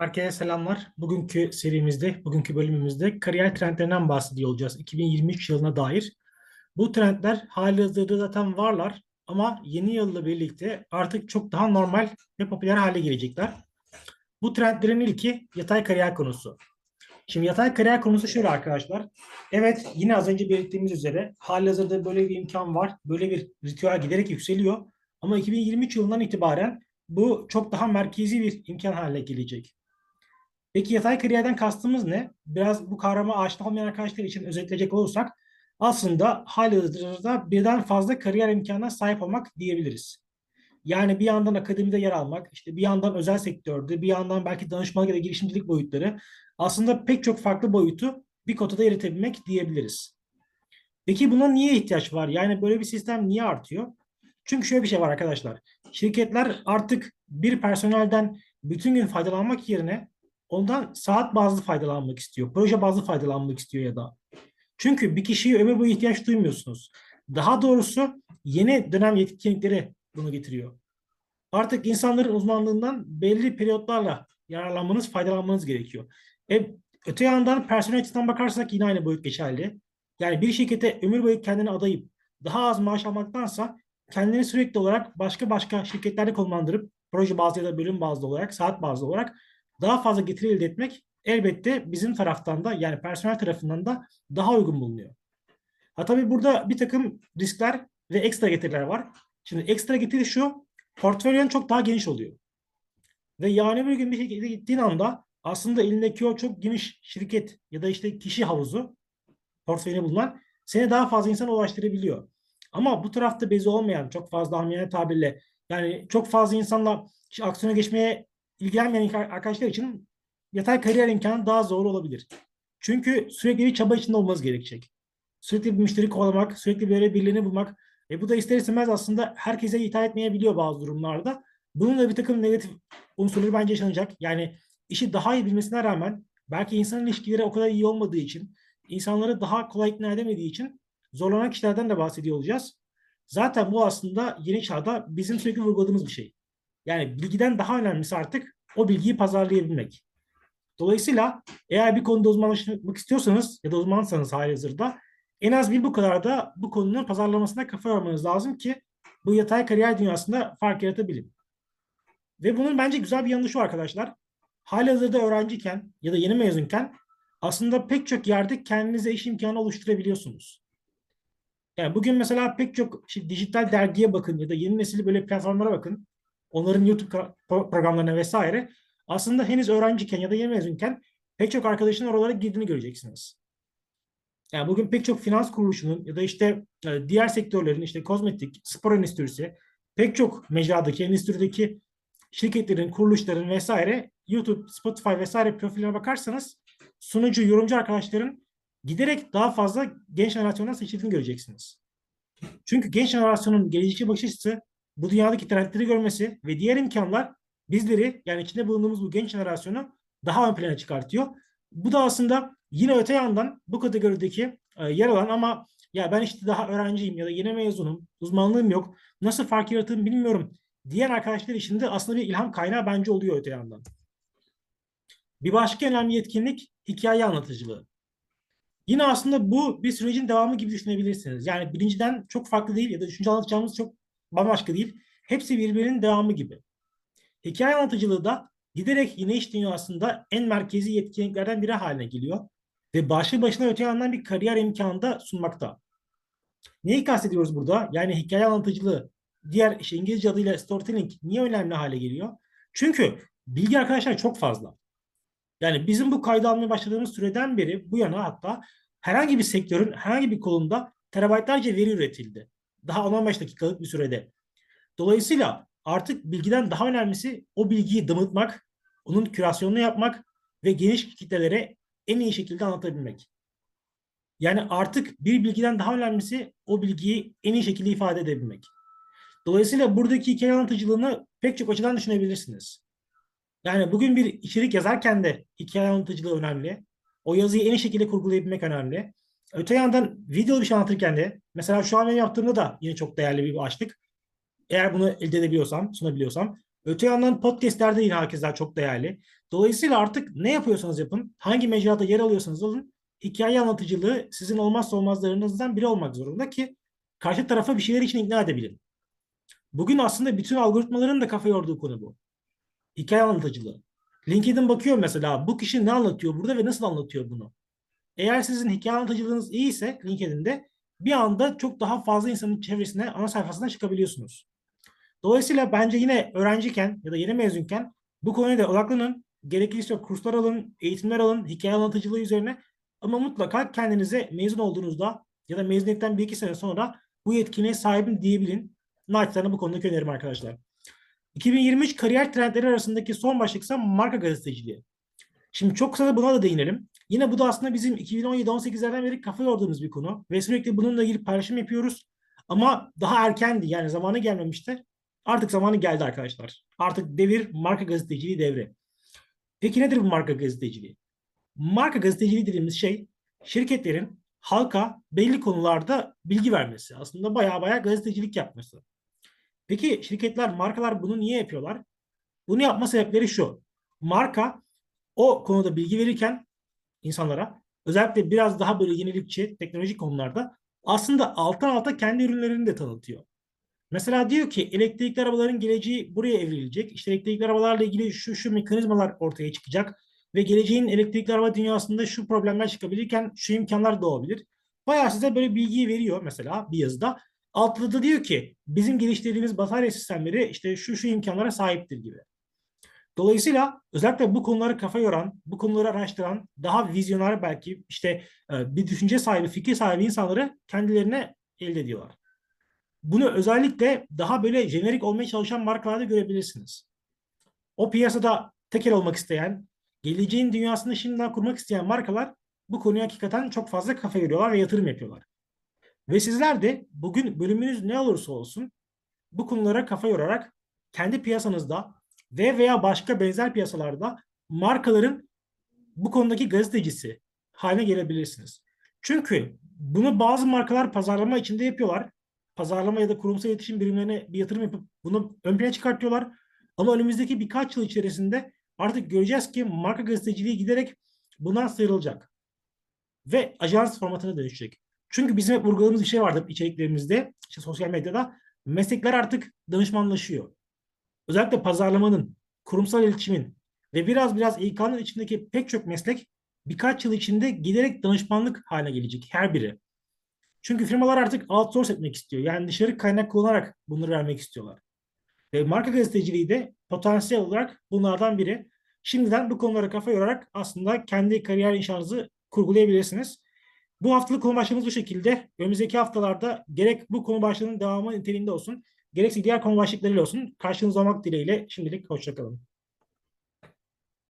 Herkese selamlar. Bugünkü serimizde, bugünkü bölümümüzde kariyer trendlerinden bahsediyor olacağız 2023 yılına dair. Bu trendler halihazırda zaten varlar ama yeni yılla birlikte artık çok daha normal ve popüler hale gelecekler. Bu trendlerin ilki yatay kariyer konusu. Şimdi yatay kariyer konusu şöyle arkadaşlar. Evet yine az önce belirttiğimiz üzere halihazırda böyle bir imkan var. Böyle bir ritüel giderek yükseliyor. Ama 2023 yılından itibaren bu çok daha merkezi bir imkan haline gelecek. Peki yatay kariyerden kastımız ne? Biraz bu kavrama aşina olmayan arkadaşlar için özetleyecek olursak aslında halihazırda birden fazla kariyer imkanına sahip olmak diyebiliriz. Yani bir yandan akademide yer almak, işte bir yandan özel sektörde, bir yandan belki danışmanlık ya da girişimcilik boyutları aslında pek çok farklı boyutu bir kotada eritebilmek diyebiliriz. Peki buna niye ihtiyaç var? Yani böyle bir sistem niye artıyor? Çünkü şöyle bir şey var arkadaşlar. Şirketler artık bir personelden bütün gün faydalanmak yerine ondan saat bazlı faydalanmak istiyor. Proje bazlı faydalanmak istiyor ya da. Çünkü bir kişiye ömür boyu ihtiyaç duymuyorsunuz. Daha doğrusu yeni dönem yetkinlikleri bunu getiriyor. Artık insanların uzmanlığından belli periyotlarla yararlanmanız, faydalanmanız gerekiyor. E, öte yandan personel açısından bakarsak yine aynı boyut geçerli. Yani bir şirkete ömür boyu kendini adayıp daha az maaş almaktansa kendini sürekli olarak başka başka şirketlerde konumlandırıp proje bazlı ya da bölüm bazlı olarak, saat bazlı olarak daha fazla getiri elde etmek elbette bizim taraftan da yani personel tarafından da daha uygun bulunuyor. Ha tabii burada bir takım riskler ve ekstra getiriler var. Şimdi ekstra getiri şu, portföyün çok daha geniş oluyor. Ve yani bir gün bir şirkete gittiğin anda aslında elindeki o çok geniş şirket ya da işte kişi havuzu portföyüne bulunan seni daha fazla insana ulaştırabiliyor. Ama bu tarafta bezi olmayan çok fazla amiyane tabirle yani çok fazla insanla aksiyona geçmeye ilgilenmeyen arkadaşlar için yatay kariyer imkanı daha zor olabilir. Çünkü sürekli bir çaba içinde olmanız gerekecek. Sürekli bir müşteri kovalamak, sürekli böyle birilerini bulmak. E bu da ister istemez aslında herkese hitap etmeyebiliyor bazı durumlarda. Bunun da bir takım negatif unsurları bence yaşanacak. Yani işi daha iyi bilmesine rağmen belki insan ilişkileri o kadar iyi olmadığı için, insanları daha kolay ikna edemediği için zorlanan kişilerden de bahsediyor olacağız. Zaten bu aslında yeni çağda bizim sürekli vurguladığımız bir şey. Yani bilgiden daha önemlisi artık o bilgiyi pazarlayabilmek. Dolayısıyla eğer bir konuda uzmanlaşmak istiyorsanız ya da uzmansanız halihazırda en az bir bu kadar da bu konunun pazarlamasına kafa yormanız lazım ki bu yatay kariyer dünyasında fark yaratabilin. Ve bunun bence güzel bir yanı şu arkadaşlar. Halihazırda öğrenciyken ya da yeni mezunken aslında pek çok yerde kendinize iş imkanı oluşturabiliyorsunuz. Yani bugün mesela pek çok işte dijital dergiye bakın ya da yeni nesil böyle platformlara bakın. Onların YouTube programlarına vesaire. Aslında henüz öğrenciyken ya da yeni mezunken pek çok arkadaşın oralara girdiğini göreceksiniz. Yani bugün pek çok finans kuruluşunun ya da işte e, diğer sektörlerin işte kozmetik, spor endüstrisi, pek çok mecradaki, endüstrideki şirketlerin, kuruluşların vesaire YouTube, Spotify vesaire profillerine bakarsanız sunucu, yorumcu arkadaşların giderek daha fazla genç jenerasyondan seçildiğini göreceksiniz. Çünkü genç jenerasyonun gelecekçi bakış açısı bu dünyadaki trendleri görmesi ve diğer imkanlar bizleri yani içinde bulunduğumuz bu genç jenerasyonu daha ön plana çıkartıyor. Bu da aslında yine öte yandan bu kategorideki e, yer alan ama ya ben işte daha öğrenciyim ya da yeni mezunum, uzmanlığım yok, nasıl fark yaratırım bilmiyorum diğer arkadaşlar için de aslında bir ilham kaynağı bence oluyor öte yandan. Bir başka önemli yetkinlik hikaye anlatıcılığı. Yine aslında bu bir sürecin devamı gibi düşünebilirsiniz. Yani birinciden çok farklı değil ya da üçüncü anlatacağımız çok bambaşka değil. Hepsi birbirinin devamı gibi. Hikaye anlatıcılığı da giderek yine iş dünyasında en merkezi yetkinliklerden biri haline geliyor. Ve başlı başına öte yandan bir kariyer imkanı da sunmakta. Neyi kastediyoruz burada? Yani hikaye anlatıcılığı, diğer işte İngilizce adıyla storytelling niye önemli hale geliyor? Çünkü bilgi arkadaşlar çok fazla. Yani bizim bu kaydı almaya başladığımız süreden beri bu yana hatta herhangi bir sektörün herhangi bir kolunda terabaytlarca veri üretildi. Daha 15 dakikalık bir sürede. Dolayısıyla artık bilgiden daha önemlisi o bilgiyi damıtmak, onun kürasyonunu yapmak ve geniş kitlelere en iyi şekilde anlatabilmek. Yani artık bir bilgiden daha önemlisi o bilgiyi en iyi şekilde ifade edebilmek. Dolayısıyla buradaki hikaye anlatıcılığını pek çok açıdan düşünebilirsiniz. Yani bugün bir içerik yazarken de hikaye anlatıcılığı önemli. O yazıyı en iyi şekilde kurgulayabilmek önemli. Öte yandan video bir şey anlatırken de mesela şu an benim yaptığımda da yine çok değerli bir başlık. Eğer bunu elde edebiliyorsam, sunabiliyorsam Öte yandan podcastler de yine herkesten çok değerli. Dolayısıyla artık ne yapıyorsanız yapın, hangi mecrada yer alıyorsanız alın, hikaye anlatıcılığı sizin olmazsa olmazlarınızdan biri olmak zorunda ki karşı tarafa bir şeyler için ikna edebilin. Bugün aslında bütün algoritmaların da kafa yorduğu konu bu. Hikaye anlatıcılığı. LinkedIn bakıyor mesela bu kişi ne anlatıyor burada ve nasıl anlatıyor bunu. Eğer sizin hikaye anlatıcılığınız iyiyse LinkedIn'de bir anda çok daha fazla insanın çevresine, ana sayfasına çıkabiliyorsunuz. Dolayısıyla bence yine öğrenciyken ya da yeni mezunken bu konuya da odaklanın. Gerekirse kurslar alın, eğitimler alın, hikaye anlatıcılığı üzerine. Ama mutlaka kendinize mezun olduğunuzda ya da mezuniyetten bir iki sene sonra bu yetkinliğe sahibim diyebilin. Naçizane bu konudaki önerim arkadaşlar. 2023 kariyer trendleri arasındaki son başlık ise marka gazeteciliği. Şimdi çok kısa da buna da değinelim. Yine bu da aslında bizim 2017-18'lerden beri kafa yorduğumuz bir konu. Ve sürekli bununla ilgili paylaşım yapıyoruz. Ama daha erkendi yani zamanı gelmemişti. Artık zamanı geldi arkadaşlar. Artık devir marka gazeteciliği devri. Peki nedir bu marka gazeteciliği? Marka gazeteciliği dediğimiz şey şirketlerin halka belli konularda bilgi vermesi. Aslında baya baya gazetecilik yapması. Peki şirketler, markalar bunu niye yapıyorlar? Bunu yapma sebepleri şu. Marka o konuda bilgi verirken insanlara özellikle biraz daha böyle yenilikçi teknolojik konularda aslında alttan alta kendi ürünlerini de tanıtıyor. Mesela diyor ki elektrikli arabaların geleceği buraya evrilecek. İşte elektrikli arabalarla ilgili şu şu mekanizmalar ortaya çıkacak ve geleceğin elektrikli araba dünyasında şu problemler çıkabilirken şu imkanlar doğabilir. Bayağı size böyle bilgiyi veriyor mesela bir yazıda. Altta da diyor ki bizim geliştirdiğimiz batarya sistemleri işte şu şu imkanlara sahiptir gibi. Dolayısıyla özellikle bu konuları kafa yoran, bu konuları araştıran, daha vizyoner belki işte e, bir düşünce sahibi, fikir sahibi insanları kendilerine elde ediyorlar. Bunu özellikle daha böyle jenerik olmaya çalışan markalarda görebilirsiniz. O piyasada tekel olmak isteyen, geleceğin dünyasını şimdiden kurmak isteyen markalar bu konuya hakikaten çok fazla kafa yoruyorlar ve yatırım yapıyorlar. Ve sizler de bugün bölümünüz ne olursa olsun bu konulara kafa yorarak kendi piyasanızda ve veya başka benzer piyasalarda markaların bu konudaki gazetecisi haline gelebilirsiniz. Çünkü bunu bazı markalar pazarlama içinde yapıyorlar. Pazarlama ya da kurumsal iletişim birimlerine bir yatırım yapıp bunu ön plana çıkartıyorlar. Ama önümüzdeki birkaç yıl içerisinde artık göreceğiz ki marka gazeteciliği giderek bundan sıyrılacak. Ve ajans formatına dönüşecek. Çünkü bizim hep vurguladığımız bir şey vardı içeriklerimizde, işte sosyal medyada. Meslekler artık danışmanlaşıyor. Özellikle pazarlamanın, kurumsal iletişimin ve biraz biraz İK'nın içindeki pek çok meslek birkaç yıl içinde giderek danışmanlık haline gelecek her biri. Çünkü firmalar artık outsource etmek istiyor. Yani dışarı kaynak kullanarak bunları vermek istiyorlar. Ve marka gazeteciliği de potansiyel olarak bunlardan biri. Şimdiden bu konulara kafa yorarak aslında kendi kariyer inşanızı kurgulayabilirsiniz. Bu haftalık konu başlığımız bu şekilde. Önümüzdeki haftalarda gerek bu konu başlığının devamı niteliğinde olsun, gerekse diğer konu başlıklarıyla olsun. Karşınızda olmak dileğiyle şimdilik hoşçakalın.